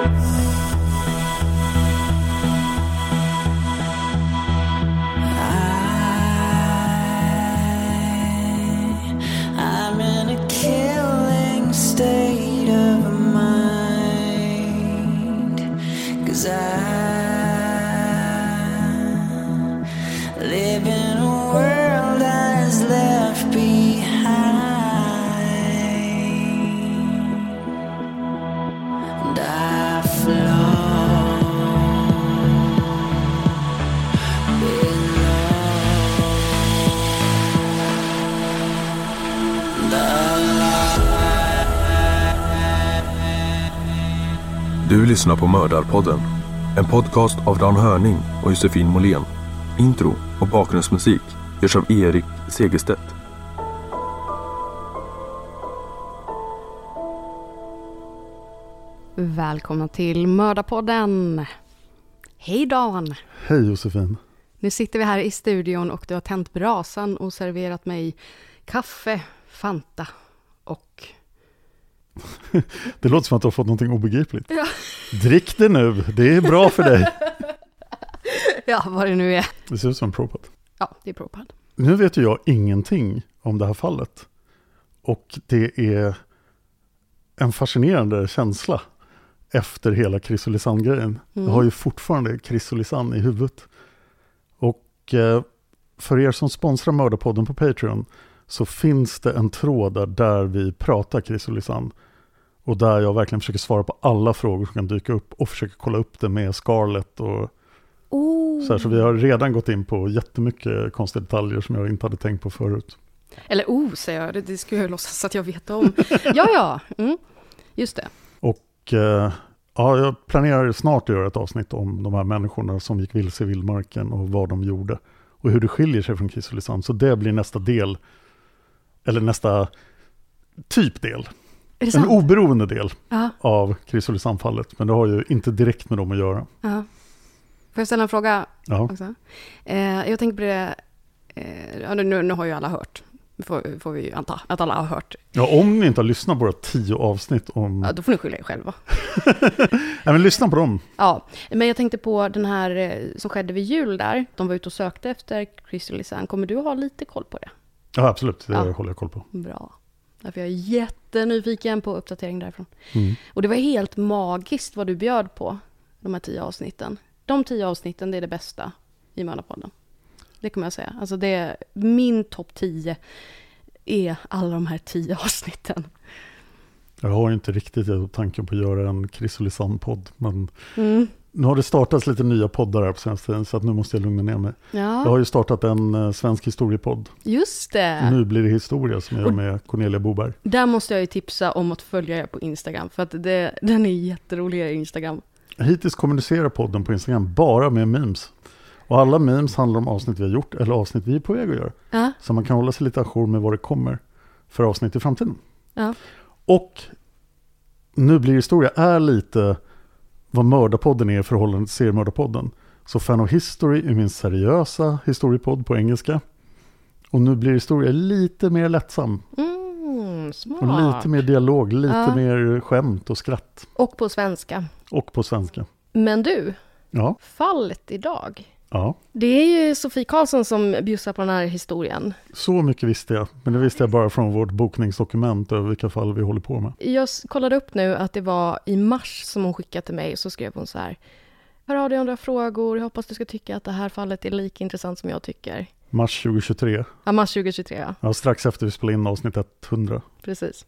Yes. Du lyssnar på Mördarpodden. En podcast av Dan Hörning och Josefin Måhlén. Intro och bakgrundsmusik görs av Erik Segerstedt. Välkomna till Mördarpodden. Hej Dan! Hej Josefin. Nu sitter vi här i studion och du har tänt brasan och serverat mig kaffe, Fanta och... Det låter som att du har fått någonting obegripligt. Ja, Drick det nu, det är bra för dig. ja vad det nu är. Det ser ut som en propad. Ja, det är Propad. Nu vet ju jag ingenting om det här fallet. Och det är en fascinerande känsla efter hela Chrysolisan-grejen. Jag har ju fortfarande Chrysolisan i huvudet. Och eh, för er som sponsrar Mördarpodden på Patreon så finns det en tråd där, där vi pratar Chrysolisan. Och där jag verkligen försöker svara på alla frågor som kan dyka upp och försöker kolla upp det med Scarlett och Oh. så här. Så vi har redan gått in på jättemycket konstiga detaljer som jag inte hade tänkt på förut. Eller oh, säger jag. Det, det skulle jag låtsas att jag vet om. ja, ja. Mm. Just det. Och eh, ja, jag planerar snart att göra ett avsnitt om de här människorna som gick vilse i vildmarken och vad de gjorde. Och hur det skiljer sig från Kisulisand. Så det blir nästa del. Eller nästa typ del. En sant? oberoende del Ja, av Kisulisandfallet. Men det har ju inte direkt med dem att göra. ja. Får jag ställa en fråga Ja, också? Eh, jag tänker på det... Eh, nu, nu har ju alla hört. Får, får vi ju anta att alla har hört. ja om ni inte har lyssnat på våra tio avsnitt om... Ja, då får ni skylla er själva. Nej, men lyssna på dem. Ja, men jag tänkte på den här eh, som skedde vid jul där. De var ute och sökte efter Lisanne. Kommer du ha lite koll på det? Ja, absolut. Det Ja. håller jag koll på. Bra. Därför jag är jättenyfiken på uppdatering därifrån. Mm. Och det var helt magiskt vad du bjöd på, de här tio avsnitten. De tio avsnitten, det är det bästa i Mördarpodden. Det kommer jag säga. Alltså det är min topp tio är alla de här tio avsnitten? Jag har inte riktigt tanken på att göra en Chrysolisand-podd, men Mm. Nu har det startats lite nya poddar här på senaste tiden, så att nu måste jag lugna ner mig. Jag har Ja, ju startat en eh, svensk historiepodd. just det. Nu blir det historia som jag gör med Cornelia Boberg. Där måste jag ju tipsa om att följa er på Instagram, för att det, den är jätterolig, er Instagram. Hittills kommunicerar podden på Instagram bara med memes. Och alla memes handlar om avsnitt vi har gjort eller avsnitt vi är på väg att göra. Ja, Så man kan hålla sig lite ajour med vad det kommer för avsnitt i framtiden. ja. Och Nu blir historia är lite vad Mördarpodden är i förhållande till Seriemördarpodden. Så Fan of History är min seriösa historiepodd på engelska. Och nu blir historia lite mer lättsam. Mm, smart. Och lite mer dialog, lite Ja. mer skämt och skratt. Och på svenska. Och på svenska. Men du, Ja, fallet idag. Ja. Det är ju Sofie Karlsson som bjussar på den här historien. Så mycket visste jag. Men det visste jag bara från vårt bokningsdokument över vilka fall vi håller på med. Jag kollade upp nu att det var i mars som hon skickade till mig, så skrev hon så här. Hör av dig har frågor, jag hoppas du ska tycka att det här fallet är lika intressant som jag tycker. Mars 2023. Ja, mars 2023, ja. Ja, strax efter vi spelade in avsnitt 100. Precis.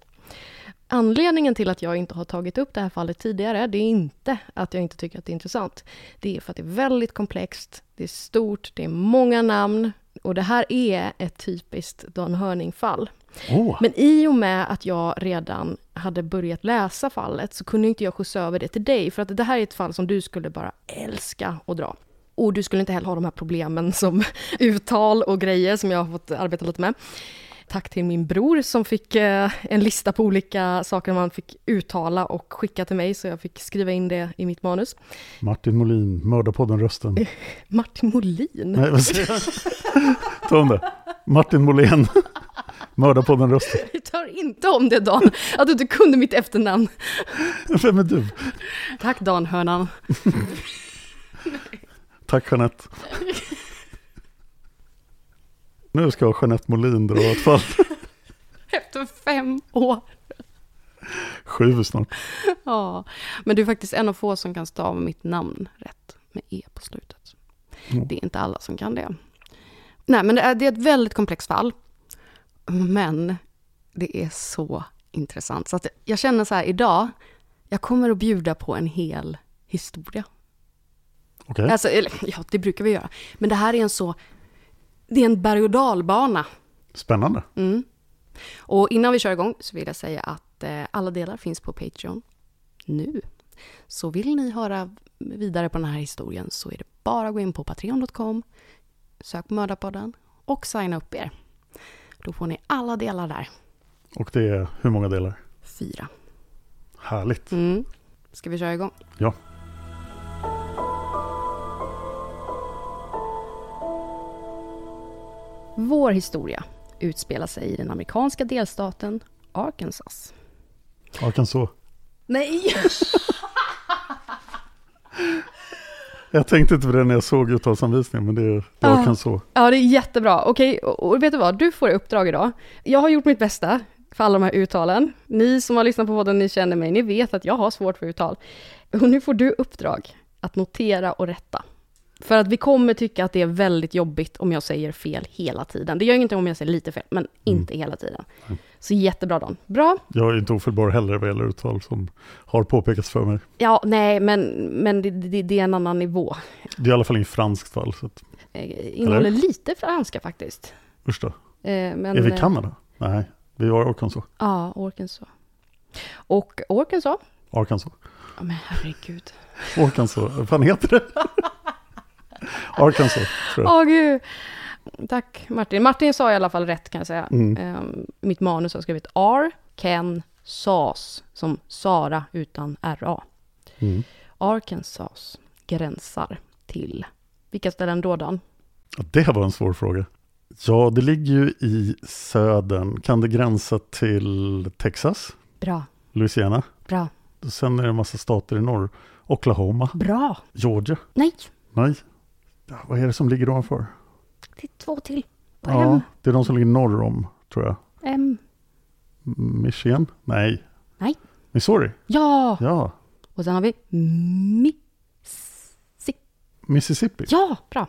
Anledningen till att jag inte har tagit upp det här fallet tidigare, det är inte att jag inte tycker att det är intressant. Det är för att det är väldigt komplext, det är stort, det är många namn och det här är ett typiskt Dan Hörning-fall. Åh, Men i och med att jag redan hade börjat läsa fallet så kunde inte jag skjutsa över det till dig, för att det här är ett fall som du skulle bara älska att dra. Och du skulle inte heller ha de här problemen som uttal och grejer som jag har fått arbeta lite med. Tack till min bror som fick eh, en lista på olika saker man fick uttala och skicka till mig så jag fick skriva in det i mitt manus. Martin Molin, Mördarpodden Rösten. Martin Molin. Nej, vad säger jag? Ta om det. Martin Molén, Mördarpodden Rösten. Vi tar inte om det Dan, att du inte kunde mitt efternamn. Vem är du? Tack Dan Hörnan. Tack Jeanette. Nu ska Jeanette Molin dra ett fall. Efter fem år. Sju snart. Ja, men du är faktiskt en av få som kan stava mitt namn rätt med E på slutet. Mm. Det är inte alla som kan det. Nej, men det är, det är ett väldigt komplext fall. Men det är så intressant. Så att jag känner så här idag, jag kommer att bjuda på en hel historia. Okej, Alltså, eller, ja, det brukar vi göra. Men det här är en så... Det är en berg och dalbana. spännande. Mm. Och innan vi kör igång så vill jag säga att eh, alla delar finns på Patreon nu. Så vill ni höra vidare på den här historien så är det bara att gå in på patreon.com, sök på Mördarpodden och signa upp er. Då får ni alla delar där. Och det är hur många delar? Fyra. Härligt. Mm. Ska vi köra igång? Ja. Vår historia utspelar sig i den amerikanska delstaten Arkansas. Arkansas. Nej! Jag tänkte inte på det när jag såg uttalsanvisningen, men det är, det är. Arkansas. Ja, det är jättebra. Okej, och och vet du vad? Du får i uppdrag idag. Jag har gjort mitt bästa för alla de här uttalen. Ni som har lyssnat på podden, ni känner mig, ni vet att jag har svårt för uttal. Och nu får du uppdrag att notera och rätta. För att vi kommer tycka att det är väldigt jobbigt om jag säger fel hela tiden. Det gör ingenting om jag säger lite fel, men inte hela tiden. Så jättebra Dan. Bra. Jag är inte ofelbar heller vad gäller uttal som har påpekats för mig. Ja, nej, men, men det, det, det är en annan nivå. Det är i alla fall inget franskt fall. Så att, Eh, Innehåller lite franska faktiskt. usch då. Eh, Men, är vi i eh, Kanada? Nej, vi har Arkansas. Ja, Arkansas. Och Arkansas Arkansas. Ja, men herregud. Arkansas, vad fan heter det? Arkansas. Åh gud. Tack Martin. Martin sa i alla fall rätt kan jag säga. Mm. Ehm, mitt manus har skrivit R, Ken, Sas, som Sara utan RA. Mm. Arkansas gränsar till, vilka ställen då Dan? Det var en svår fråga. Ja, det ligger ju i södern. Kan det gränsa till Texas? Bra, Louisiana? bra, Sen är det en massa stater i norr. Oklahoma? bra. Georgia? Nej, Nej. Vad är det som ligger ovanför? det är två till. På Ja, M. det är de som ligger norr om, tror jag. M. Michigan? Nej. Nej. Missouri? Ja, Ja. och sen har vi Mississippi. Mississippi? Ja, bra.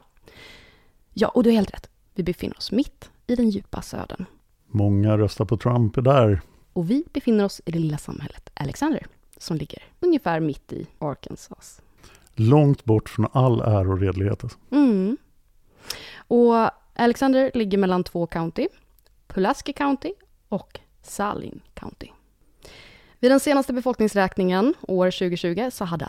Ja, och du har helt rätt. Vi befinner oss mitt i den djupa södern. Många röstar på Trump är där. Och vi befinner oss i det lilla samhället Alexander, som ligger ungefär mitt i Arkansas. Långt bort från all ära och redlighet. Alltså. Mm. Och Alexander ligger mellan två county, Pulaski County och Salin County. Vid den senaste befolkningsräkningen, år 2020, så hade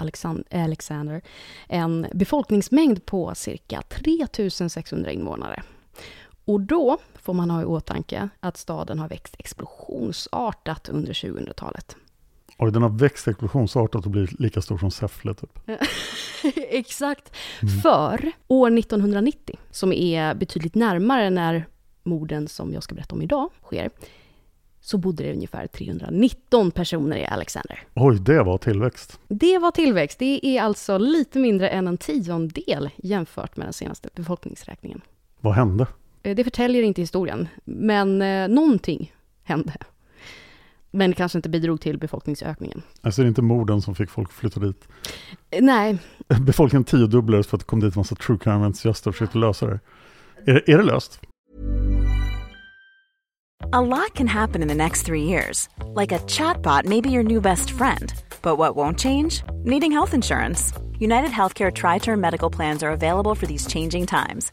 Alexander en befolkningsmängd på cirka 3600 invånare. Och då får man ha i åtanke att staden har växt explosionsartat under 2000-talet. Oj, den har växt explosionsartat och blivit lika stor som Säffle. Typ. Exakt. För år 1990, som är betydligt närmare när morden som jag ska berätta om idag sker, så bodde det ungefär 319 personer i Alexander. Oj, det var tillväxt. Det var tillväxt. Det är alltså lite mindre än en tiondel jämfört med den senaste befolkningsräkningen. Vad hände? Eh, Det förtäljer inte historien, men eh, någonting hände. Men det kanske inte bidrog till befolkningsökningen. Alltså det är inte morden som fick folk att flytta dit. Eh, Nej, Befolkningen tiodubblades för att det kom dit en massa true crime-entusiaster och försökte lösa det. Är, är det löst? A lot can happen in the next three years. Like a chatbot may be your new best friend. But what won't change? Needing health insurance. United Healthcare Tri Term Medical Plans are available for these changing times.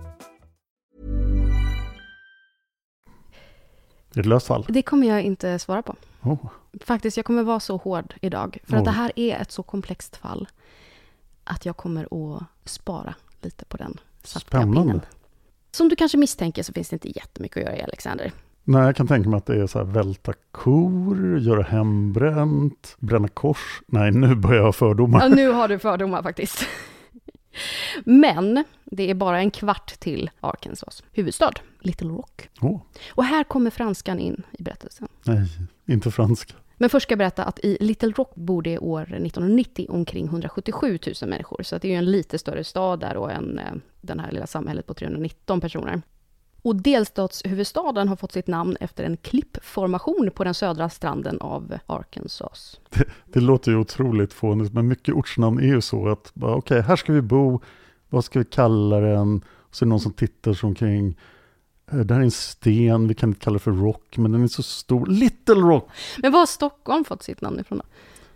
Är det ett löst fall? det kommer jag inte svara på. Oh. Faktiskt, jag kommer vara så hård idag. För att Oj. det här är ett så komplext fall. Att jag kommer att spara lite på den Spännande. Som du kanske misstänker så finns det inte jättemycket att göra i Alexander. Nej, jag kan tänka mig att det är så här välta kor, göra hembränt, bränna kors. Nej, nu börjar jag ha fördomar. Ja, nu har du fördomar faktiskt. Men det är bara en kvart till Arkansas huvudstad, Little Rock. Åh, Och här kommer franskan in i berättelsen. nej, inte franska. Men först ska jag berätta att i Little Rock bor det år 1990 omkring 177 000 människor. Så det är ju en lite större stad där och än eh, den här lilla samhället på 319 personer. Och delstatshuvudstaden har fått sitt namn efter en klippformation på den södra stranden av Arkansas. Det låter ju otroligt fånigt, men mycket ortsnamn är ju så att okej, här ska vi bo, vad ska vi kalla den? Och så är det någon som tittar sig omkring. Eh, Det här är en sten, vi kan inte kalla det för rock, men den är så stor. Little Rock! Men var har Stockholm fått sitt namn ifrån då?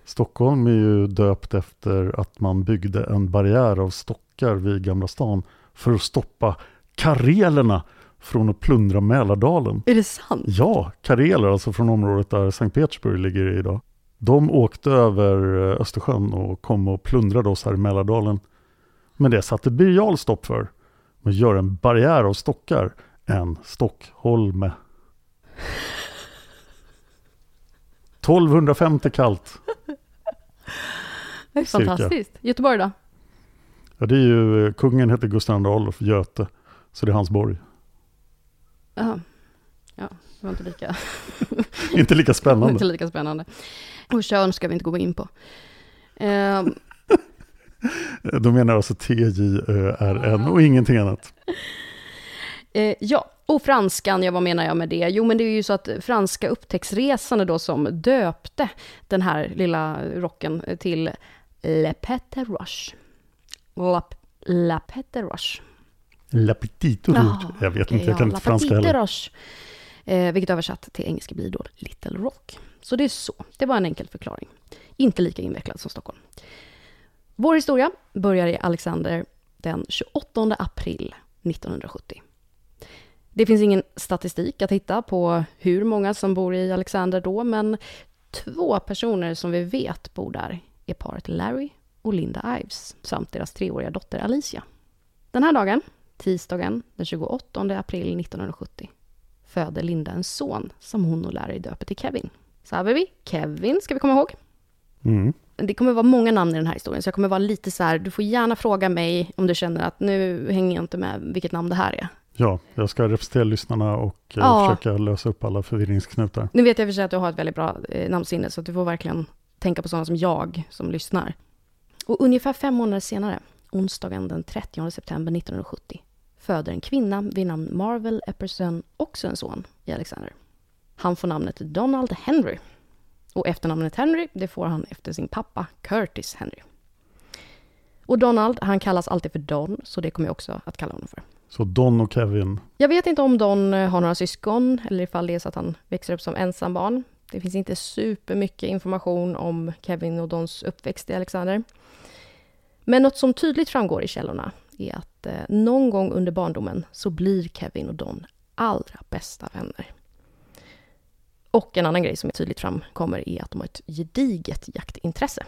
Stockholm är ju döpt efter att man byggde en barriär av stockar vid Gamla stan för att stoppa karelerna från att plundra Mälardalen. Är det sant? Ja, kareler, alltså från området där Sankt Petersburg ligger idag. De åkte över eh, Östersjön och kom och plundrade oss här i Mälardalen. Men det satte Birger Jarl stopp för. Med att göra en barriär av stockar. En Stockholme. 1250 kallt. Det är Cirka. fantastiskt. Göteborg då? Ja, det är ju, eh, kungen heter Gustav II Adolf Göte. Så det är hans borg. Jaha. Ja, det var inte lika, Inte lika inte spännande. lika spännande. Och kön ska vi inte gå in på. Ehm, De menar alltså T-J-Ö-R-N och ingenting annat. Eh, ja, och franskan, ja vad menar jag med det? Jo men det är ju så att franska upptäcktsresande då som döpte den här lilla rocken till Le Pete Roche. La, La Pete Roche. La Petite Rouge. Jag vet inte, jag kan inte franska heller. Roche. Eh, vilket översatt till engelska blir då Little Rock. Så det är så. Det var en enkel förklaring. Inte lika invecklad som Stockholm. Vår historia börjar i Alexander den 28 april 1970. Det finns ingen statistik att hitta på hur många som bor i Alexander då, men två personer som vi vet bor där är paret Larry och Linda Ives samt deras treåriga dotter Alicia. Den här dagen, tisdagen den 28 april 1970, föder Linda en son som hon och Larry döper till Kevin. Så här vi, Kevin ska vi komma ihåg. Mm. Det kommer vara många namn i den här historien, så jag kommer vara lite så här, du får gärna fråga mig om du känner att nu hänger jag inte med vilket namn det här är. Ja, jag ska representera lyssnarna och eh, Ja. försöka lösa upp alla förvirringsknutar. Nu vet jag för sig att du har ett väldigt bra eh, namnsinne, så att du får verkligen tänka på sådana som jag som lyssnar. Och ungefär fem månader senare, onsdagen den 30 september 1970, föder en kvinna vid namn Marvel Epperson också en son i Alexander. Han får namnet Donald Henry. Och efternamnet Henry, det får han efter sin pappa Curtis Henry. Och Donald, han kallas alltid för Don, så det kommer jag också att kalla honom för. Så Don och Kevin, Jag vet inte om Don eh, har några syskon eller ifall det är så att han växer upp som ensambarn. Det finns inte supermycket information om Kevin och Dons uppväxt i Alexander. Men något som tydligt framgår i källorna är att eh, någon gång under barndomen så blir Kevin och Don allra bästa vänner. Och en annan grej som tydligt framkommer är att de har ett gediget jaktintresse.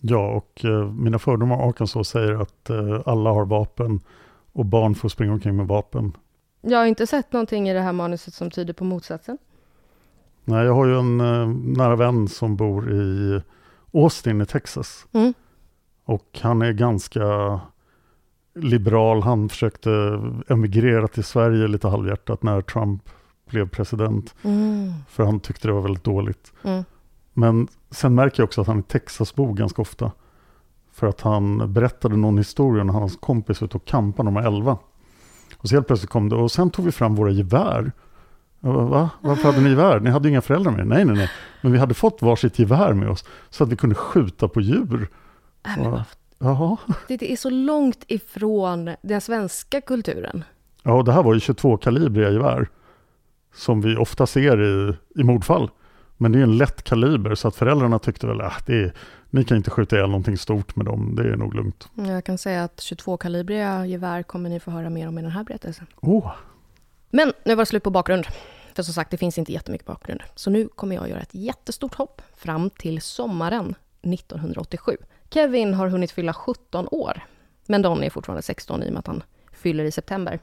ja och eh, mina fördomar om Arkansas säger att eh, alla har vapen och barn får springa omkring med vapen. Jag har inte sett någonting i det här manuset som tyder på motsatsen. Nej, jag har ju en eh, nära vän som bor i Austin i Texas. Mm. Och han är ganska liberal. Han försökte emigrera till Sverige lite halvhjärtat när Trump blev president. Mm. För han tyckte det var väldigt dåligt. Mm. Men sen märker jag också att han är Texasbo ganska ofta. För att han berättade någon historia när hans kompis var ute och campade när de var 11. Och så helt plötsligt kom det, och sen tog vi fram våra gevär. Bara, Va? Varför hade ni gevär? Ni hade ju inga föräldrar med er. Nej, nej, nej. Men vi hade fått varsitt gevär med oss. Så att vi kunde skjuta på djur. Äh, men Ja. Det det är så långt ifrån den svenska kulturen. Ja, och det här var ju 22-kalibriga gevär. Som vi ofta ser i, i mordfall. Men det är en lätt kaliber så att föräldrarna tyckte väl att är, ni kan inte skjuta ihjäl någonting stort med dem, det är nog lugnt. Jag kan säga att 22-kalibriga gevär kommer ni få höra mer om i den här berättelsen. Åh, Men nu var det slut på bakgrund. För som sagt, det finns inte jättemycket bakgrund. Så nu kommer jag göra ett jättestort hopp fram till sommaren 1987. Kevin har hunnit fylla 17 år. Men Don är fortfarande 16 i och med att han fyller i september.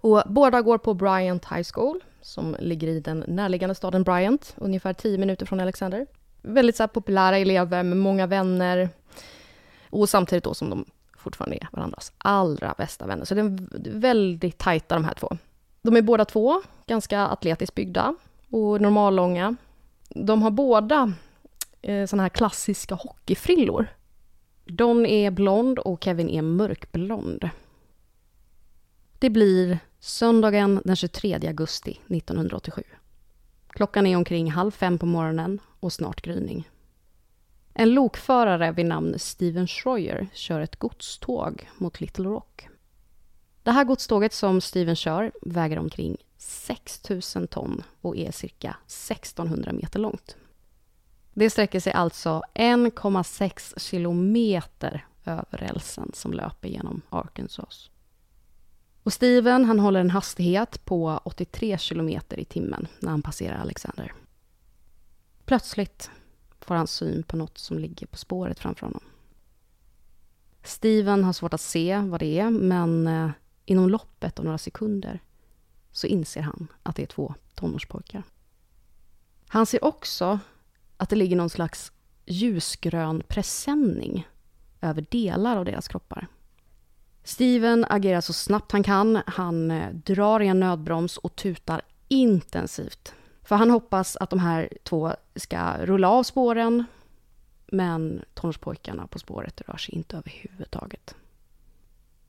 Och båda går på Bryant High School, som ligger i den närliggande staden Bryant, ungefär 10 minuter från Alexander. Väldigt så här, populära elever med många vänner. Och samtidigt då som de fortfarande är varandras allra bästa vänner. Så det är väldigt tajta de här två. De är båda två ganska atletiskt byggda och normallånga. De har båda eh, såna här klassiska hockeyfrillor. Don är blond och Kevin är mörkblond. Det blir söndagen den 23 augusti 1987. Klockan är omkring halv fem på morgonen och snart gryning. En lokförare vid namn Steven Schroyer kör ett godståg mot Little Rock. Det här godståget som Steven kör väger omkring 6 000 ton och är cirka 1600 meter långt. Det sträcker sig alltså 1,6 kilometer över rälsen som löper genom Arkansas. Och Steven han håller en hastighet på 83 kilometer i timmen när han passerar Alexander. Plötsligt får han syn på något som ligger på spåret framför honom. Steven har svårt att se vad det är, men eh, inom loppet av några sekunder så inser han att det är två tonårspojkar. Han ser också att det ligger någon slags ljusgrön presenning över delar av deras kroppar. Steven agerar så snabbt han kan. Han eh, drar i en nödbroms och tutar intensivt. För han hoppas att de här två ska rulla av spåren. Men tonårspojkarna på spåret rör sig inte överhuvudtaget.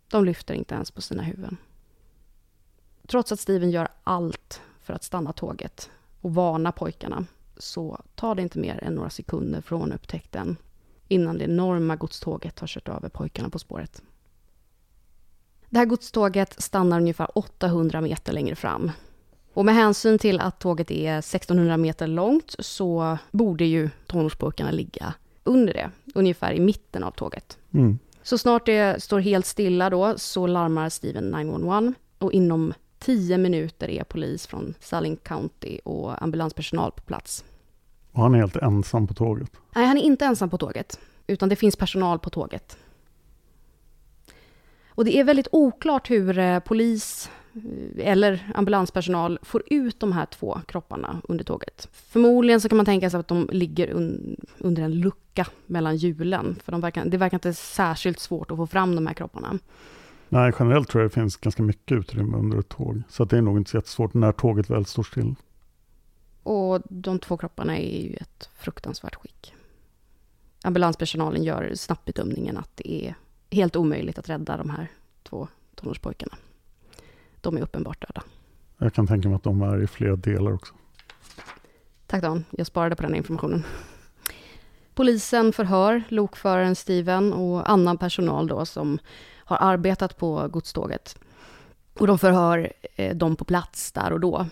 De lyfter inte ens på sina huvuden. Trots att Steven gör allt för att stanna tåget och varna pojkarna så tar det inte mer än några sekunder från upptäckten innan det enorma godståget har kört över pojkarna på spåret. Det här godståget stannar ungefär 800 meter längre fram. Och med hänsyn till att tåget är 1600 meter långt så borde ju tonårsburkarna ligga under det, ungefär i mitten av tåget. Mm. Så snart det står helt stilla då så larmar Steven 911 och inom 10 minuter är polis från Saline County och ambulanspersonal på plats. Och han är helt ensam på tåget. Nej, han är inte ensam på tåget, utan det finns personal på tåget. Och det är väldigt oklart hur eh, polis eh, eller ambulanspersonal får ut de här två kropparna under tåget. Förmodligen så kan man tänka sig att de ligger un under en lucka mellan hjulen, för de verkar, det verkar inte särskilt svårt att få fram de här kropparna. Nej, generellt tror jag det finns ganska mycket utrymme under ett tåg. Så det är nog inte så jättesvårt när tåget väl står still. Och de två kropparna är ju ett fruktansvärt skick. Ambulanspersonalen gör snabbt bedömningen att det är helt omöjligt att rädda de här två tonårspojkarna. De är uppenbart döda. Jag kan tänka mig att de är i flera delar också. Tack Dan, jag sparade på den informationen. Polisen förhör lokföraren Steven och annan personal då som har arbetat på godståget. Och de förhör eh, dem på plats där och då.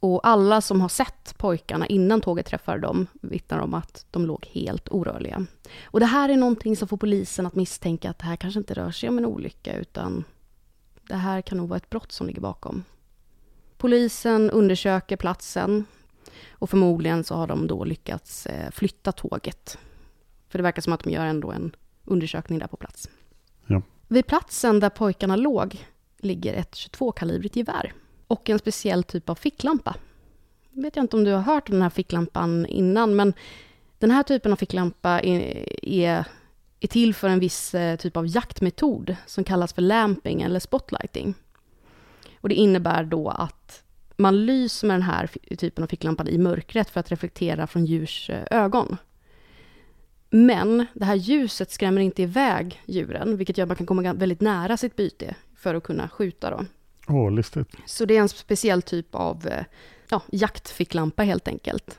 Och alla som har sett pojkarna innan tåget träffade dem vittnar om att de låg helt orörliga. Och det här är någonting som får polisen att misstänka att det här kanske inte rör sig om en olycka utan det här kan nog vara ett brott som ligger bakom. Polisen undersöker platsen och förmodligen så har de då lyckats eh, flytta tåget. För det verkar som att de gör ändå en undersökning där på plats. Ja. Vid platsen där pojkarna låg ligger ett 22-kalibrigt gevär och en speciell typ av ficklampa. Jag vet jag inte om du har hört om den här ficklampan innan, men den här typen av ficklampa är, är, är till för en viss eh, typ av jaktmetod som kallas för lamping eller spotlighting. Och det innebär då att man lyser med den här typen av ficklampan i mörkret för att reflektera från djurs eh, ögon. Men det här ljuset skrämmer inte iväg djuren, vilket gör att man kan komma väldigt nära sitt byte för att kunna skjuta. Då. Åh, listigt. Så det är en speciell typ av eh, ja, jaktficklampa helt enkelt.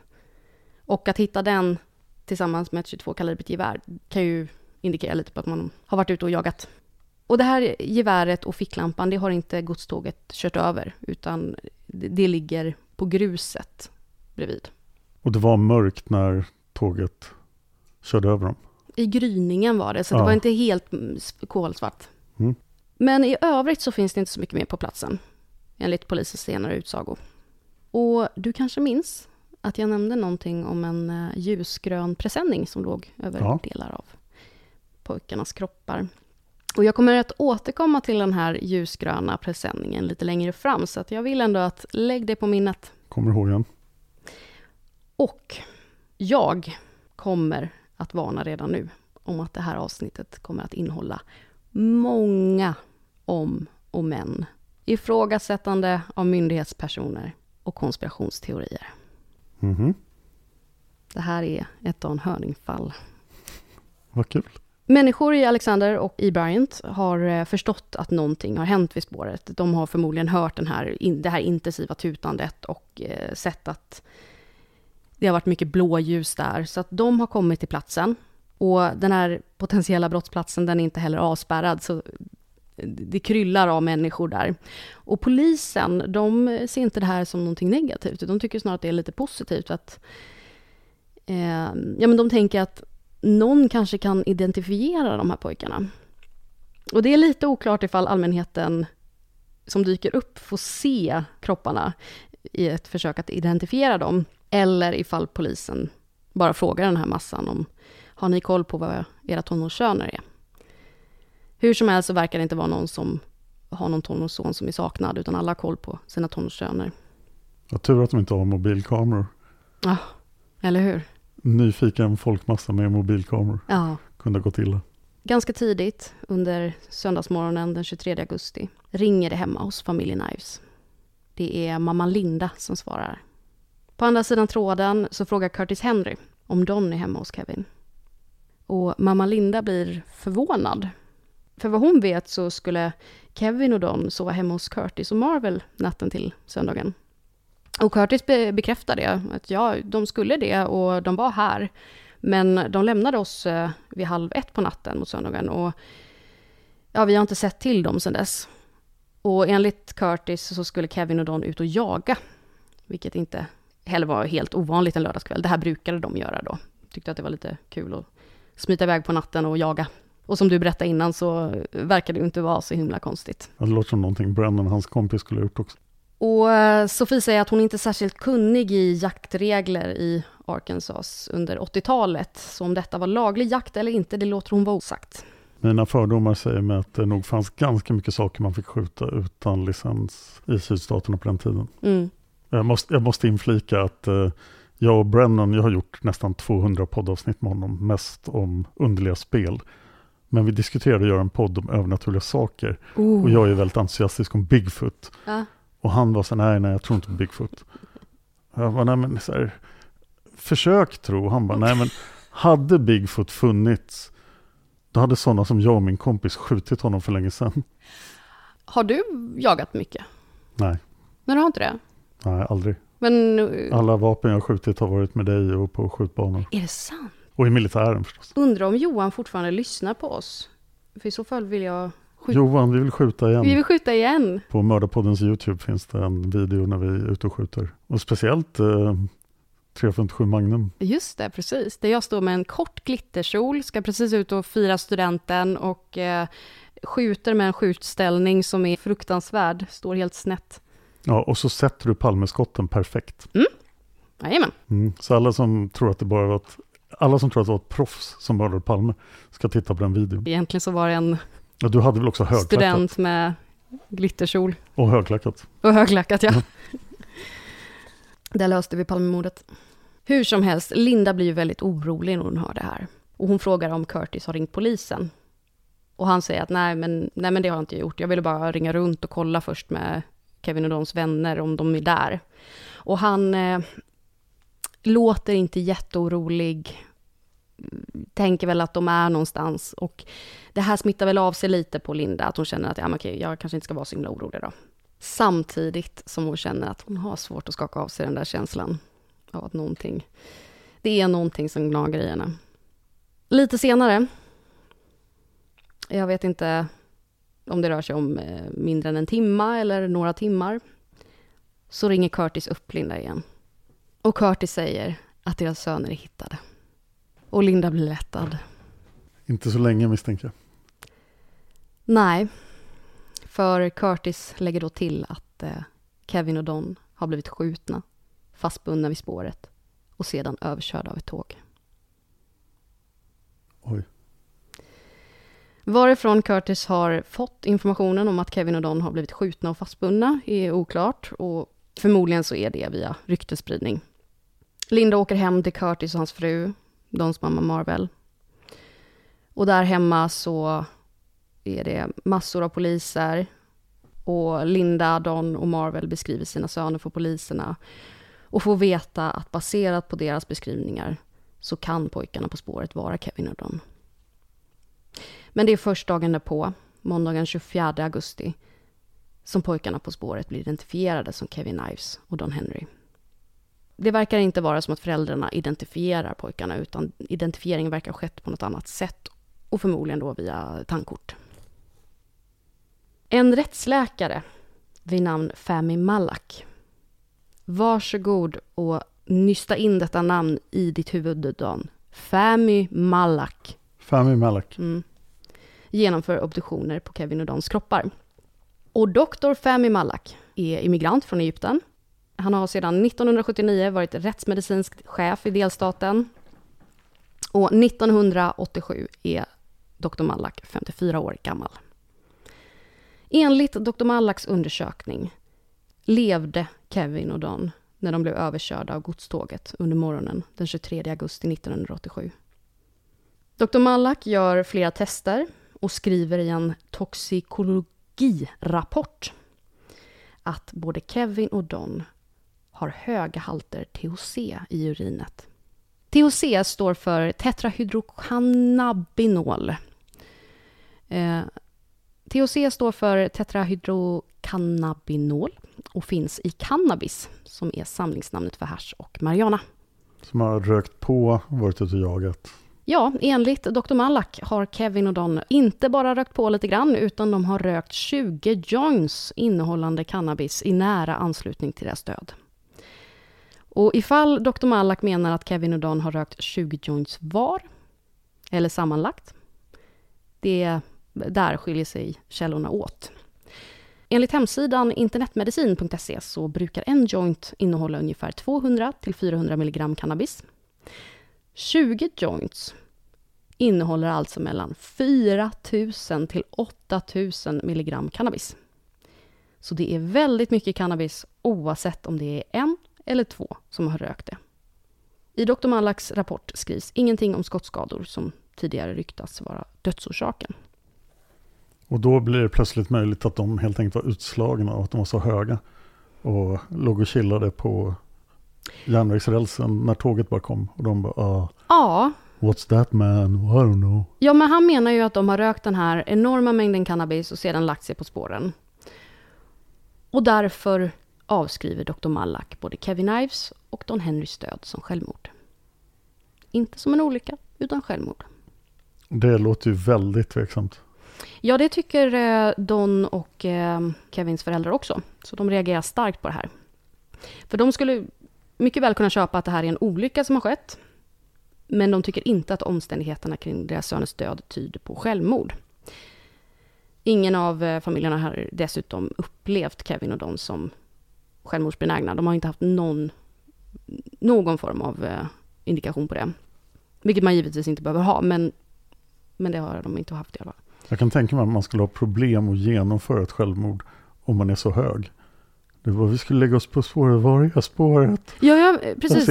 Och att hitta den tillsammans med ett 22-kalibrigt gevär kan ju indikera lite på att man har varit ute och jagat. Och det här geväret och ficklampan, det har inte godståget kört över, utan det, det ligger på gruset bredvid. Och det var mörkt när tåget körde över dem. I gryningen var det, så Ja. det var inte helt mm, kolsvart. Mm. Men i övrigt så finns det inte så mycket mer på platsen, enligt polisens senare utsago. Och du kanske minns att jag nämnde någonting om en eh, ljusgrön presenning som låg över Ja. delar av pojkarnas kroppar. Och jag kommer att återkomma till den här ljusgröna presenningen lite längre fram, så att jag vill ändå att lägg det på minnet. Kommer ihåg igen. Och jag kommer att varna redan nu om att det här avsnittet kommer att innehålla många om och men, ifrågasättande av myndighetspersoner och konspirationsteorier. Mhm. Det här är ett Dan Hörning-fall. Vad kul. Människor i Alexander och i Bryant har eh, förstått att någonting har hänt vid spåret. De har förmodligen hört den här, det här intensiva tutandet och eh, sett att det har varit mycket blåljus där. Så att de har kommit till platsen. Och den här potentiella brottsplatsen, den är inte heller avspärrad. Så det kryllar av människor där. Och polisen, de ser inte det här som någonting negativt. De tycker snarare att det är lite positivt. Att, eh, ja, men de tänker att någon kanske kan identifiera de här pojkarna. Och det är lite oklart ifall allmänheten som dyker upp får se kropparna i ett försök att identifiera dem, eller ifall polisen bara frågar den här massan om har ni koll på vad era tonårssöner är? Hur som helst så verkar det inte vara någon som har någon tonårsson som är saknad, utan alla har koll på sina tonårssöner. Vad tur att de inte har mobilkameror. Ja, eller hur? Nyfiken folkmassa med mobilkameror. Ja. Kunde ha gått illa. Ganska tidigt under söndagsmorgonen den 23 augusti ringer det hemma hos familjen Ives. Det är mamma Linda som svarar. På andra sidan tråden så frågar Curtis Henry om Don är hemma hos Kevin. Och mamma Linda blir förvånad. För vad hon vet så skulle Kevin och Don sova hemma hos Curtis och Marvel natten till söndagen. Och Curtis be- bekräftar det, att ja, de skulle det och de var här. Men de lämnade oss eh, vid halv ett på natten mot söndagen och Ja, vi har inte sett till dem sedan dess. Och enligt Curtis så skulle Kevin och Don ut och jaga. Vilket inte heller var helt ovanligt en lördagskväll. Det här brukade de göra då. Tyckte att det var lite kul att smita iväg på natten och jaga. Och som du berättade innan så verkar det inte vara så himla konstigt. Det låter som någonting Brennan, hans kompis, skulle ha gjort också. Och eh, Sofie säger att hon inte är särskilt kunnig i jaktregler i Arkansas under 80-talet. Så om detta var laglig jakt eller inte, det låter hon vara osagt. Mina fördomar säger mig att det nog fanns ganska mycket saker man fick skjuta utan licens i sydstaterna på den tiden. Mm. Jag måste, jag måste inflika att eh, jag och Brennan, jag har gjort nästan 200 poddavsnitt med honom, mest om underliga spel. Men vi diskuterade att göra en podd om övernaturliga saker. Oh. Och jag är väldigt entusiastisk om Bigfoot. Ja. Och han var så nej, nej, jag tror inte på Bigfoot. Jag bara, nej men så här, försök tro. Han bara, nej men hade Bigfoot funnits, då hade sådana som jag och min kompis skjutit honom för länge sedan. Har du jagat mycket? Nej, Nej, du har inte det? nej, aldrig. Men Alla vapen jag skjutit har varit med dig och på skjutbanor. är det sant? Och i militären förstås. Undrar om Johan fortfarande lyssnar på oss? För i så fall vill jag... skjuta. Johan, vi vill skjuta igen. Vi vill skjuta igen. På Mördarpoddens YouTube finns det en video när vi är ute och skjuter. Och speciellt eh, 357 Magnum. Just det, precis. Där jag står med en kort glitterkjol, ska precis ut och fira studenten och eh, skjuter med en skjutställning som är fruktansvärd, står helt snett. Ja, och så sätter du Palmeskotten perfekt. Jajamän. Mm. Så alla som tror att det bara var ett, alla som tror att det var ett proffs som mördade Palme ska titta på den videon. Egentligen så var det en Ja, du hade väl också högklackat? student med glitterkjol Och högklackat. och höglackat, ja. Där löste vi Palmemordet. Hur som helst, Linda blir ju väldigt orolig när hon hör det här. Och hon frågar om Curtis har ringt polisen. Och han säger att nej men, nej, men det har jag inte gjort. Jag ville bara ringa runt och kolla först med Kevin och Dons vänner om de är där. Och han eh, låter inte jätteorolig. Tänker väl att de är någonstans. Och det här smittar väl av sig lite på Linda. Att hon känner att ja, men okej, jag kanske inte ska vara så himla orolig då. Samtidigt som hon känner att hon har svårt att skaka av sig den där känslan av att någonting, det är någonting som gnager i henne. Lite senare, jag vet inte om det rör sig om eh, mindre än en timma eller några timmar, så ringer Curtis upp Linda igen. Och Curtis säger att deras söner är hittade. Och Linda blir lättad. Inte så länge misstänker jag. Nej, för Curtis lägger då till att eh, Kevin och Don har blivit skjutna, fastbundna vid spåret och sedan överkörda av ett tåg. Oj. Varifrån Curtis har fått informationen om att Kevin och Don har blivit skjutna och fastbundna är oklart och förmodligen så är det via ryktesspridning. Linda åker hem till Curtis och hans fru, Dons mamma Marvel. Och där hemma så är det massor av poliser och Linda, Don och Marvel beskriver sina söner för poliserna och får veta att baserat på deras beskrivningar så kan pojkarna på spåret vara Kevin och Don. Men det är först dagen därpå, måndagen 24 augusti, som pojkarna på spåret blir identifierade som Kevin Ives och Don Henry. Det verkar inte vara som att föräldrarna identifierar pojkarna, utan identifieringen verkar ha skett på något annat sätt och förmodligen då via tandkort. En rättsläkare vid namn Fami Malak. Varsågod och nysta in detta namn i ditt huvud, Dan. Fami Malak Fami Malak. mm, genomför obduktioner på Kevin och Dons kroppar. Och doktor Fami Malak är immigrant från Egypten. Han har sedan 1979 varit rättsmedicinsk chef i delstaten. Och 1987 är doktor Malak 54 år gammal. Enligt doktor Malaks undersökning levde Kevin och Don när de blev överkörda av godståget under morgonen den 23 augusti 1987. Dr. Malak gör flera tester och skriver i en toxikologirapport att både Kevin och Don har höga halter THC i urinet. THC står för tetrahydrocannabinol. Eh, THC står för tetrahydrocannabinol och finns i cannabis som är samlingsnamnet för hasch och marijuana. Som har rökt på, varit ute och jagat. Ja, enligt Dr. Malak har Kevin och Don inte bara rökt på lite grann, utan de har rökt 20 joints innehållande cannabis i nära anslutning till deras död. Och ifall Dr. Malak menar att Kevin och Don har rökt 20 joints var, eller sammanlagt, det, där skiljer sig källorna åt. Enligt hemsidan internetmedicin.se så brukar en joint innehålla ungefär 200 till 400 mg cannabis. 20 joints innehåller alltså mellan 4 000 till 8 000 mg cannabis. Så det är väldigt mycket cannabis oavsett om det är en eller två som har rökt det. I Dr. Mallaks rapport skrivs ingenting om skottskador som tidigare ryktats vara dödsorsaken. Och då blir det plötsligt möjligt att de helt enkelt var utslagna och att de var så höga. Och låg och chillade på järnvägsrälsen när tåget bara kom. Och de bara, ah, Ja, what's that man? I don't know. Ja, men han menar ju att de har rökt den här enorma mängden cannabis och sedan lagt sig på spåren. Och därför avskriver Dr. Mallak både Kevin Ives och Don Henrys död som självmord. Inte som en olycka, utan självmord. Det låter ju väldigt tveksamt. Ja, det tycker eh, Don och eh, Kevins föräldrar också. Så de reagerar starkt på det här. För de skulle mycket väl kunna köpa att det här är en olycka som har skett. Men de tycker inte att omständigheterna kring deras söners död tyder på självmord. Ingen av eh, familjerna har dessutom upplevt Kevin och Don som självmordsbenägna. De har inte haft någon, någon form av indikation på det. Vilket man givetvis inte behöver ha, men, men det har de inte haft i alla fall. Jag kan tänka mig att man skulle ha problem att genomföra ett självmord om man är så hög. Det var vi skulle lägga oss på spåret, var är spåret? Ja, ja precis.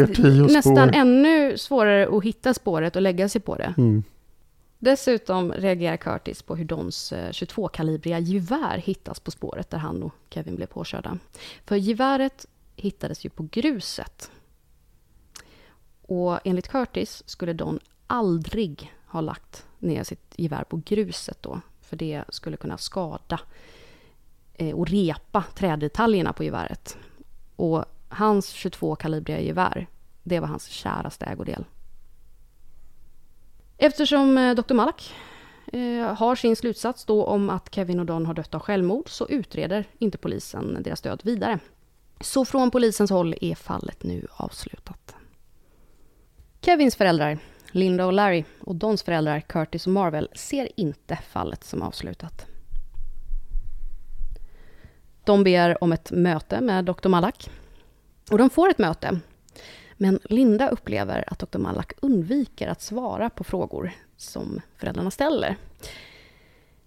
Nästan spår. ännu svårare att hitta spåret och lägga sig på det. Mm. Dessutom reagerar Curtis på hur Dons eh, 22-kalibriga gevär hittas på spåret där han och Kevin blev påkörda. För geväret hittades ju på gruset. Och enligt Curtis skulle Don aldrig har lagt ner sitt gevär på gruset då. För det skulle kunna skada eh, och repa trädetaljerna på geväret. Och hans 22-kalibriga gevär, det var hans käraste ägodel. Eftersom eh, Dr. Malak eh, har sin slutsats då om att Kevin och Don har dött av självmord så utreder inte polisen deras död vidare. Så från polisens håll är fallet nu avslutat. Kevins föräldrar, Linda och Larry, och Dons föräldrar, Curtis och Marvel, ser inte fallet som avslutat. De ber om ett möte med Dr. Malak. Och de får ett möte. Men Linda upplever att Dr. Malak undviker att svara på frågor som föräldrarna ställer.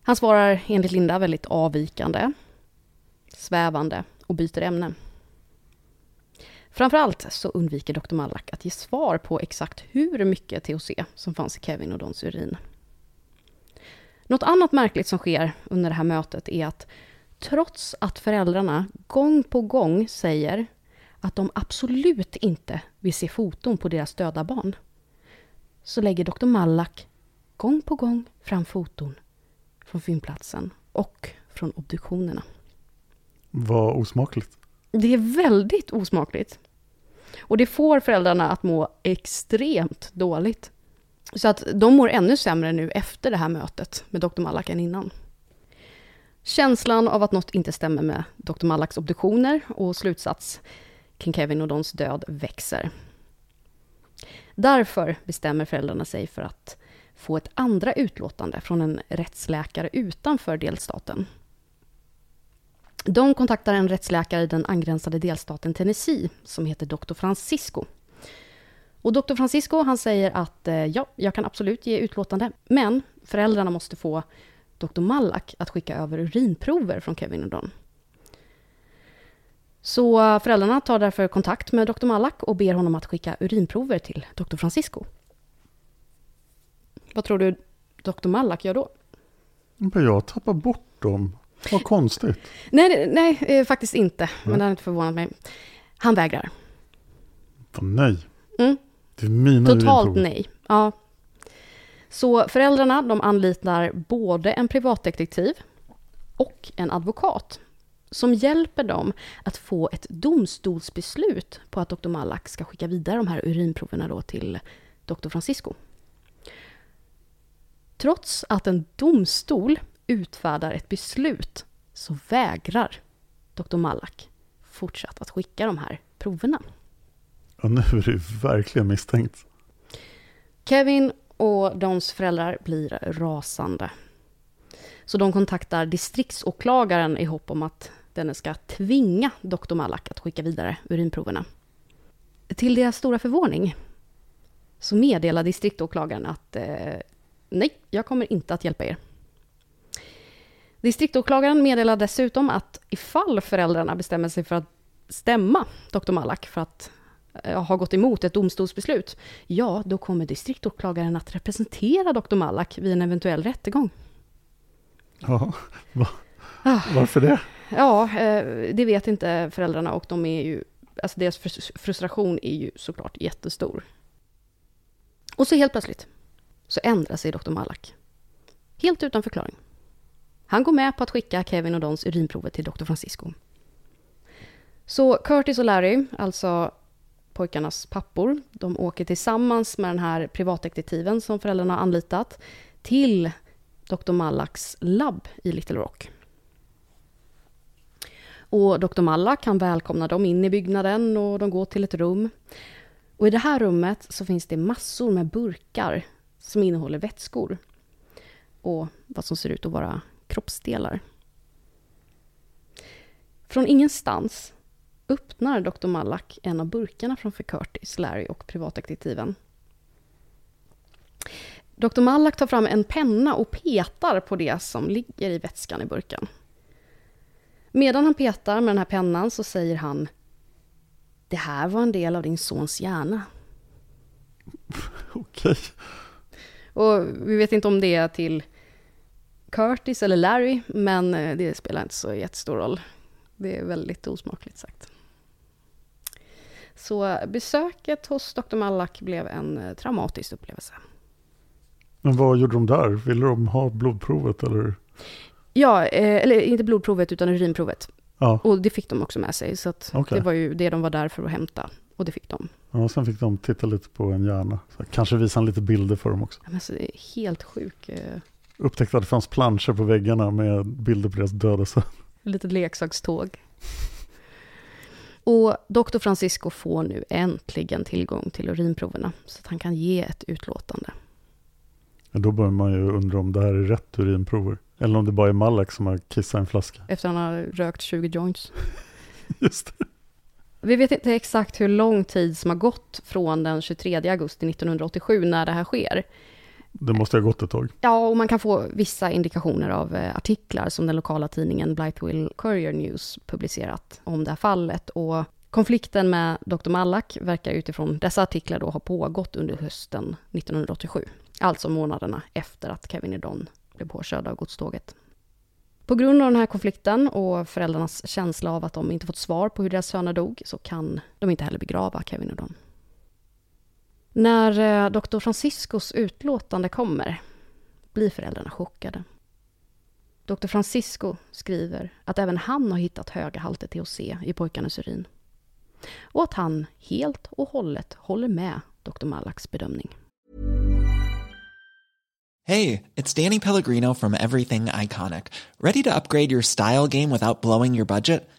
Han svarar enligt Linda väldigt avvikande, svävande och byter ämne. Framförallt så undviker Dr. Malak att ge svar på exakt hur mycket THC som fanns i Kevin och Dons urin. Något annat märkligt som sker under det här mötet är att trots att föräldrarna gång på gång säger att de absolut inte vill se foton på deras döda barn, så lägger Dr. Malak gång på gång fram foton från fyndplatsen och från obduktionerna. Vad osmakligt. Det är väldigt osmakligt. Och det får föräldrarna att må extremt dåligt. Så att de mår ännu sämre nu efter det här mötet med Dr. Malak än innan. Känslan av att något inte stämmer med Dr. Malaks obduktioner och slutsats kring Kevin och Dons död växer. Därför bestämmer föräldrarna sig för att få ett andra utlåtande från en rättsläkare utanför delstaten. De kontaktar en rättsläkare i den angränsade delstaten Tennessee som heter Dr. Francisco. Och Dr. Francisco han säger att eh, ja, jag kan absolut ge utlåtande, men föräldrarna måste få Dr. Malak att skicka över urinprover från Kevin och Don. Så eh, föräldrarna tar därför kontakt med Dr. Malak och ber honom att skicka urinprover till Dr. Francisco. Vad tror du Dr. Malak gör då? Jag tappar bort dem. Vad konstigt. Nej, nej eh, faktiskt inte. Men det har inte förvånat mig. Han vägrar. Nej. Mm. Det är mina Totalt nej. Ja. Så föräldrarna de anlitar både en privatdetektiv och en advokat som hjälper dem att få ett domstolsbeslut på att Dr. Malak ska skicka vidare de här urinproverna då till Dr. Francisco. Trots att en domstol utfärdar ett beslut så vägrar Dr. Malak fortsatt att skicka de här proverna. Och nu är det verkligen misstänkt. Kevin och Dons föräldrar blir rasande. Så de kontaktar distriktsåklagaren i hopp om att denne ska tvinga Dr. Malak att skicka vidare urinproverna. Till deras stora förvåning så meddelar distriktåklagaren att eh, nej, jag kommer inte att hjälpa er. Distriktåklagaren meddelar dessutom att ifall föräldrarna bestämmer sig för att stämma Dr. Malak för att eh, ha gått emot ett domstolsbeslut, ja, då kommer distriktåklagaren att representera Dr. Malak vid en eventuell rättegång. Ja, va? Ah. varför det? Ja, eh, det vet inte föräldrarna och de är ju, alltså deras frus- frustration är ju såklart jättestor. Och så helt plötsligt så ändrar sig Dr. Malak. Helt utan förklaring. Han går med på att skicka Kevin och Dons urinprover till Dr. Francisco. Så Curtis och Larry, alltså pojkarnas pappor, de åker tillsammans med den här privatdetektiven som föräldrarna har anlitat till Dr. Mallacks labb i Little Rock. Och Dr. Mallack kan välkomna dem in i byggnaden och de går till ett rum. Och i det här rummet så finns det massor med burkar som innehåller vätskor och vad som ser ut att vara kroppsdelar. Från ingenstans öppnar Dr. Malak en av burkarna framför Curtis, Larry och privatdetektiven. Dr. Malak tar fram en penna och petar på det som ligger i vätskan i burken. Medan han petar med den här pennan så säger han Det här var en del av din sons hjärna. Okej. Och vi vet inte om det är till Curtis eller Larry, men eh, det spelar inte så jättestor roll. Det är väldigt osmakligt sagt. Så besöket hos Dr. Malak blev en eh, traumatisk upplevelse. Men vad gjorde de där? Ville de ha blodprovet eller? Ja, eh, eller inte blodprovet utan urinprovet. Ja, Och det fick de också med sig, så Okej. det var ju det de var där för att hämta. Och det fick de. ja sen fick de titta lite på en hjärna. Så kanske visa lite bilder för dem också. Ja, Men så det är helt sjuk. Eh, Upptäckte att det fanns planscher på väggarna med bilder på deras döda ett litet leksakståg. Och Dr. Francisco får nu äntligen tillgång till urinproverna så att han kan ge ett utlåtande. Ja, Då börjar man ju undra om det här är rätt urinprover. Eller om det bara är Malak som har kissat en flaska. Efter att han har rökt 20 joints. Just det. Vi vet inte exakt hur lång tid som har gått från den 23 augusti 1987 när det här sker. Det måste ha gått ett tag. Ja, och man kan få vissa indikationer av eh, artiklar som den lokala tidningen Blytheville Courier News publicerat om det här fallet. Och konflikten med Dr. Malak verkar utifrån dessa artiklar då ha pågått under hösten 1987. Alltså månaderna efter att Kevin och Don blev påkörda av godståget. På grund av den här konflikten och föräldrarnas känsla av att de inte fått svar på hur deras söner dog så kan de inte heller begrava Kevin och Don. När eh, Dr. Franciscos utlåtande kommer blir föräldrarna chockade. Dr. Francisco skriver att även han har hittat höga halter THC i pojkarnas urin. Och att han helt och hållet håller med Dr. Malaks bedömning. Hej, det är Danny Pellegrino from Everything Iconic. Ready to upgrade your style game without blowing your budget?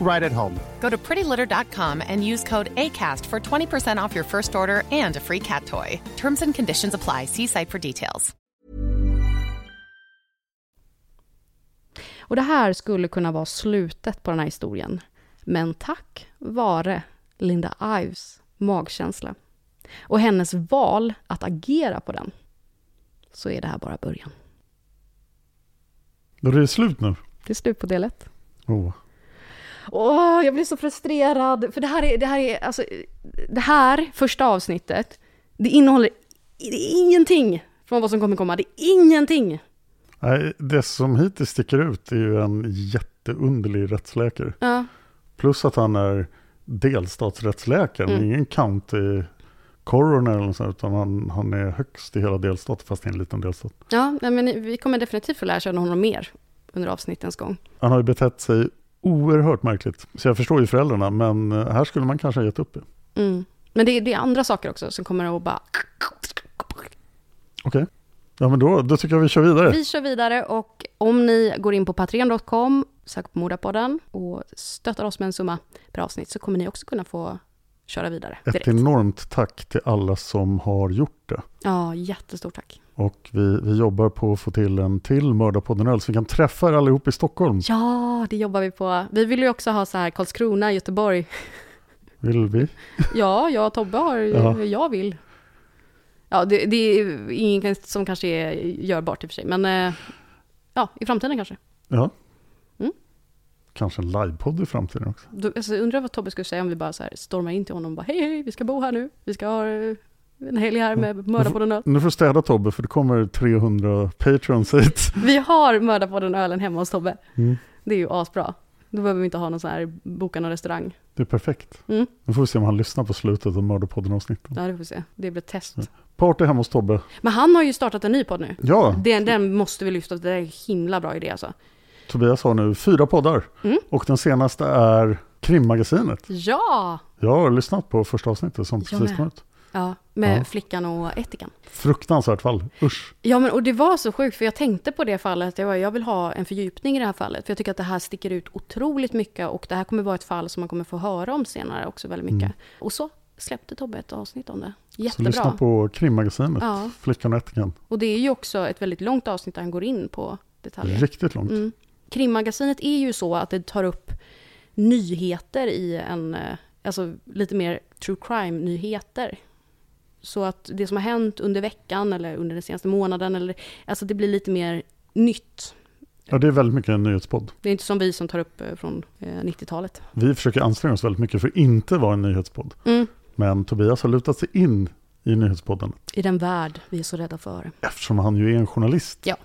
right at home. Go to prettylitter.com and use code ACAST for 20% off your first order and a free cat toy. Terms and conditions apply. See site for details. Och det här skulle kunna vara slutet på den här historien. Men tack vare Linda Ives magkänsla och hennes val att agera på den, så är det här bara början. Då är det slut nu. Det är slut på del ett. Oh. Åh, jag blir så frustrerad. För det här är, det här är, alltså, det här första avsnittet, det innehåller det är ingenting från vad som kommer komma. Det är ingenting. Nej, det som hittills sticker ut är ju en jätteunderlig rättsläkare. Ja, Plus att han är delstatsrättsläkare, Mm. ingen county coroner eller sånt, utan han, han är högst i hela delstaten, fast i en liten delstat. ja men vi kommer definitivt få lära känna honom mer under avsnittens gång. Han har ju betett sig oerhört märkligt, så jag förstår ju föräldrarna, men eh, här skulle man kanske ha gett upp det. Mm. Men det, är- det är andra saker också som kommer att bara... Okej, ja men då, då tycker jag vi kör vidare. Vi kör vidare och om ni går in på patreon.com, söker på Mordapodden och stöttar oss med en summa per avsnitt så kommer ni också kunna få köra vidare Ett direkt. enormt tack till alla som har gjort det. Ja, jättestort tack. Och vi, vi jobbar på att få till en till Mördarpodden öl så vi kan träffa er allihop i Stockholm. Ja, det jobbar vi på. Vi vill ju också ha så här Karlskrona, Göteborg. Vill vi? Ja, jag och Tobbe har, Ja. jag vill. Ja, det, det är inget som kanske är görbart i och för sig, men eh, ja, i framtiden kanske. Ja. Mm. Kanske en livepodd i framtiden också. Då, alltså, undrar vad Tobbe skulle säga om vi bara så här stormar in till honom och bara hej, hej, vi ska bo här nu. Vi ska ha eh, en helg här med Mördarpodden öl. Nu får du städa Tobbe för det kommer 300 patrons hit. Vi har Mördarpodden ölen hemma hos Tobbe. Mm. Det är ju asbra. Då behöver vi inte ha någon sån här boka någon restaurang. Det är perfekt. Mm. Nu får vi se om han lyssnar på slutet av Mördarpodden avsnitten. Ja, det får vi se. Det blir ett test. Party hemma hos Tobbe. Men han har ju startat en ny podd nu. Ja, Den, den måste vi lyfta, det är en himla bra idé alltså. Tobias har nu fyra poddar. Mm. Och den senaste är Krimmagasinet. Ja! Jag har lyssnat på första avsnittet som Jag precis kom ut. Ja, med Ja. flickan och etikan. Fruktansvärt fall. Usch. Ja, men och det var så sjukt, för jag tänkte på det fallet. Jag, var, jag vill ha en fördjupning i det här fallet, för jag tycker att det här sticker ut otroligt mycket och det här kommer vara ett fall som man kommer få höra om senare också väldigt mycket. Mm. Och så släppte Tobbe ett avsnitt om det. Så Jättebra. lyssna på Krimmagasinet. Ja. Flickan och ättikan. Och det är ju också ett väldigt långt avsnitt där han går in på detaljer. Riktigt långt. Mm. Krimmagasinet är ju så att det tar upp nyheter i en, eh, alltså lite mer true crime-nyheter. Så att det som har hänt under veckan eller under den senaste månaden, eller, alltså det blir lite mer nytt. Ja, det är väldigt mycket en nyhetspodd. Det är inte som vi som tar upp eh, från eh, 90-talet. Vi försöker anstränga oss väldigt mycket för att inte vara en nyhetspodd. Mm. Men Tobias har lutat sig in i nyhetspodden I den värld vi är så rädda för. eftersom han ju är en journalist. Ja.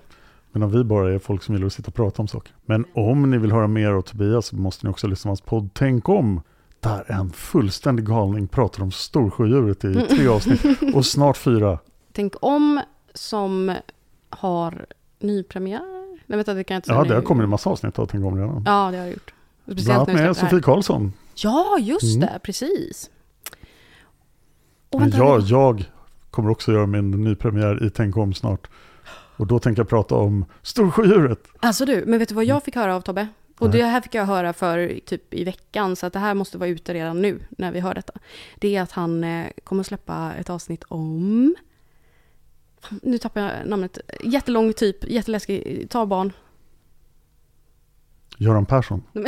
Medan vi bara är folk som gillar att sitta och prata om saker. Men om ni vill höra mer av Tobias så måste ni också lyssna på hans podd Tänk om. Där en fullständig galning pratar om storsjödjuret i Mm. tre avsnitt och snart fyra. Tänk om som har nypremiär. Nej, vänta, det kan jag inte säga Ja, det har kommit en massa avsnitt av Tänk om redan. Ja, det har det gjort. Bland Speciellt annat när vi med. Sofie Karlsson. Ja, just Mm. det, precis. Och Men vänta, jag, jag kommer också göra min nypremiär i Tänk om snart. Och då tänker jag prata om storsjödjuret. Alltså du, men vet du vad jag fick höra av Tobbe? Och det här fick jag höra för typ i veckan, så att det här måste vara ute redan nu när vi hör detta. Det är att han eh, kommer att släppa ett avsnitt om... Nu tappar jag namnet. Jättelång typ, jätteläskig, ta barn. Göran Persson.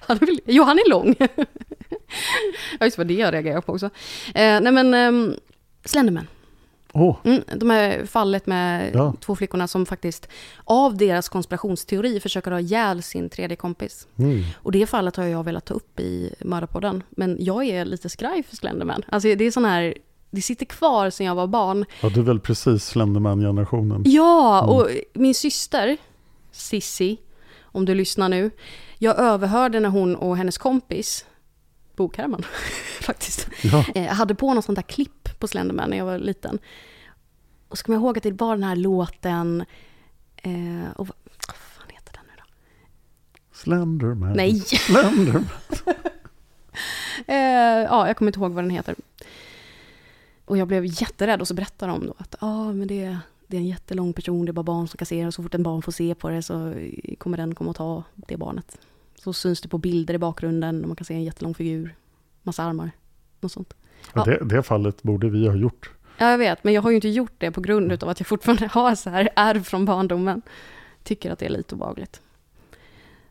Han är jo, han är lång. ja, just vad det jag reagerar på också. Eh, nej men, um, Slenderman. Åh, Mm, de här fallet med Ja. två flickorna som faktiskt av deras konspirationsteori försöker ha ihjäl sin tredje kompis. mm. Och det fallet har jag velat ta upp i Mördarpodden. Men jag är lite skraj för Slenderman. Alltså det är sån här, det sitter kvar sen jag var barn. ja, du är väl precis Slenderman-generationen. Ja, Mm. och min syster, Sissi, om du lyssnar nu. Jag överhörde när hon och hennes kompis, Bo Herman faktiskt, Ja. eh, hade på något sånt där klipp på Slenderman när jag var liten. Och så kommer jag ihåg att det var den här låten, eh, och vad vad fan heter den nu då? Slenderman. Nej. Slenderman. Eh, ja, jag kommer inte ihåg vad den heter. Och jag blev jätterädd och så berättade de då att ah, men det, det är en jättelång person, det är bara barn som kan se det och så fort en barn får se på det så kommer den komma att ta det barnet. Så syns det på bilder i bakgrunden och man kan se en jättelång figur, massa armar, något sånt. Ja, det, det fallet borde vi ha gjort. Ja, jag vet, men jag har ju inte gjort det på grund av att jag fortfarande har så här ärr från barndomen. Tycker att det är lite obehagligt.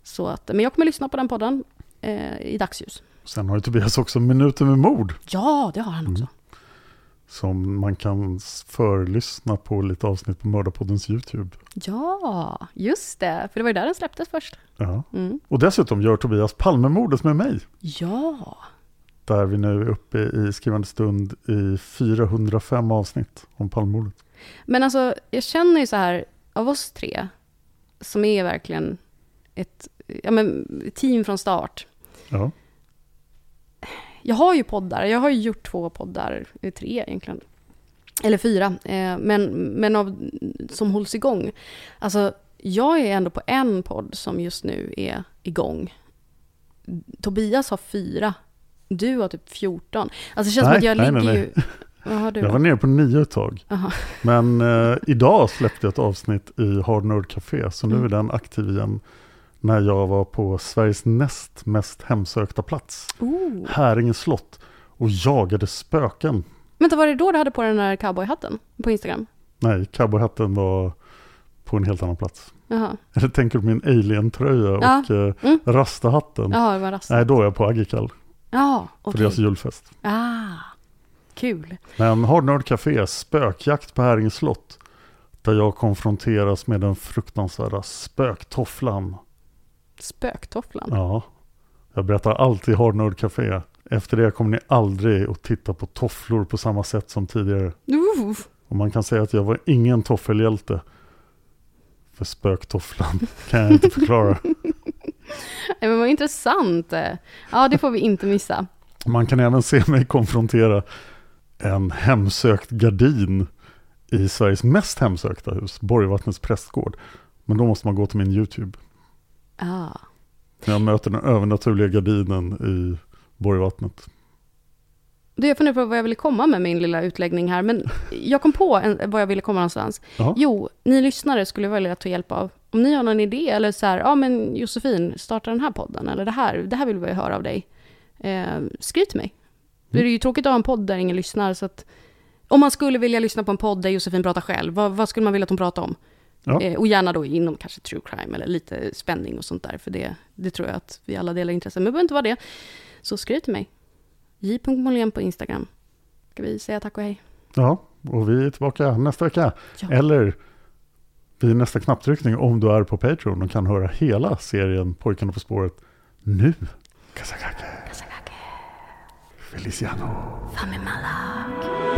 Så att, men jag kommer lyssna på den podden eh, i dagsljus. Sen har ju Tobias också Minuter med mord. Ja, det har han också. Som man kan förlyssna på lite avsnitt på Mördarpoddens YouTube. Ja, just det. För det var ju där den släpptes först. Ja. Mm. Och dessutom gör Tobias Palmemordet med mig. Ja, Där vi nu är uppe i skrivande stund i 405 avsnitt om Palmemordet. men alltså jag känner ju så här, av oss tre, som är verkligen ett ja, men, team från start. Ja. Jag har ju poddar, jag har ju gjort två poddar, eh, tre egentligen. Eller fyra, eh, men, men av, som hålls igång. Alltså, jag är ändå på en podd som just nu är igång. Tobias har fyra, du har typ 14. Alltså det känns som Nej, att jag nej, ligger nej, ju... Vad du Jag var nere på nio ett tag. Aha. Men eh, idag släppte jag ett avsnitt i Hard Nerd Café. Så nu Mm. är den aktiv igen. När jag var på Sveriges näst mest hemsökta plats. Oh. Häringe slott. Och jagade spöken. Vänta, var det då du hade på den där cowboyhatten på Instagram? Nej, cowboyhatten var på en helt annan plats. Jaha, Eller tänker du på min alien-tröja Ja. och eh, Mm. rastahatten? Jaha det var rast. Nej, då är jag på Agikal. Ja, För okej. deras julfest. Ah, kul. Men Hard Nerd Café, spökjakt på Häringe slott. Där jag konfronteras med den fruktansvärda spöktofflan. Spöktofflan. Ja, jag berättar alltid Hard Nerd Café. Efter det kommer ni aldrig att titta på tofflor på samma sätt som tidigare. Uh, Och man kan säga att jag var ingen toffelhjälte. För spöktofflan kan jag inte förklara. Nej, men vad intressant. Ja, det får vi inte missa. Man kan även se mig konfrontera en hemsökt gardin i Sveriges mest hemsökta hus, Borgvattnets prästgård. Men då måste man gå till min YouTube. Ah. När jag möter den övernaturliga gardinen i Borgvattnet. Du, jag funderar på vad jag ville komma med min lilla utläggning här, men jag kom på en, vad jag ville komma någonstans. Ja. Jo, ni lyssnare skulle jag vilja ta hjälp av. Om ni har någon idé, eller så här, ja men Josefin, starta den här podden, eller det här, det här vill vi höra av dig. Eh, skriv till mig. Det är ju tråkigt att ha en podd där ingen lyssnar, så att om man skulle vilja lyssna på en podd där Josefin pratar själv, vad, vad skulle man vilja att hon pratar om? Ja. Eh, och gärna då inom kanske true crime eller lite spänning och sånt där, för det, det tror jag att vi alla delar intresse. Men det behöver inte vara det. Så skriv till mig. j.molén på Instagram. Ska vi säga tack och hej? ja, och vi är tillbaka nästa vecka. Ja. Eller vid nästa knapptryckning om du är på Patreon och kan höra hela serien Pojkarna på spåret nu. Kasakake. Feliciano. I'm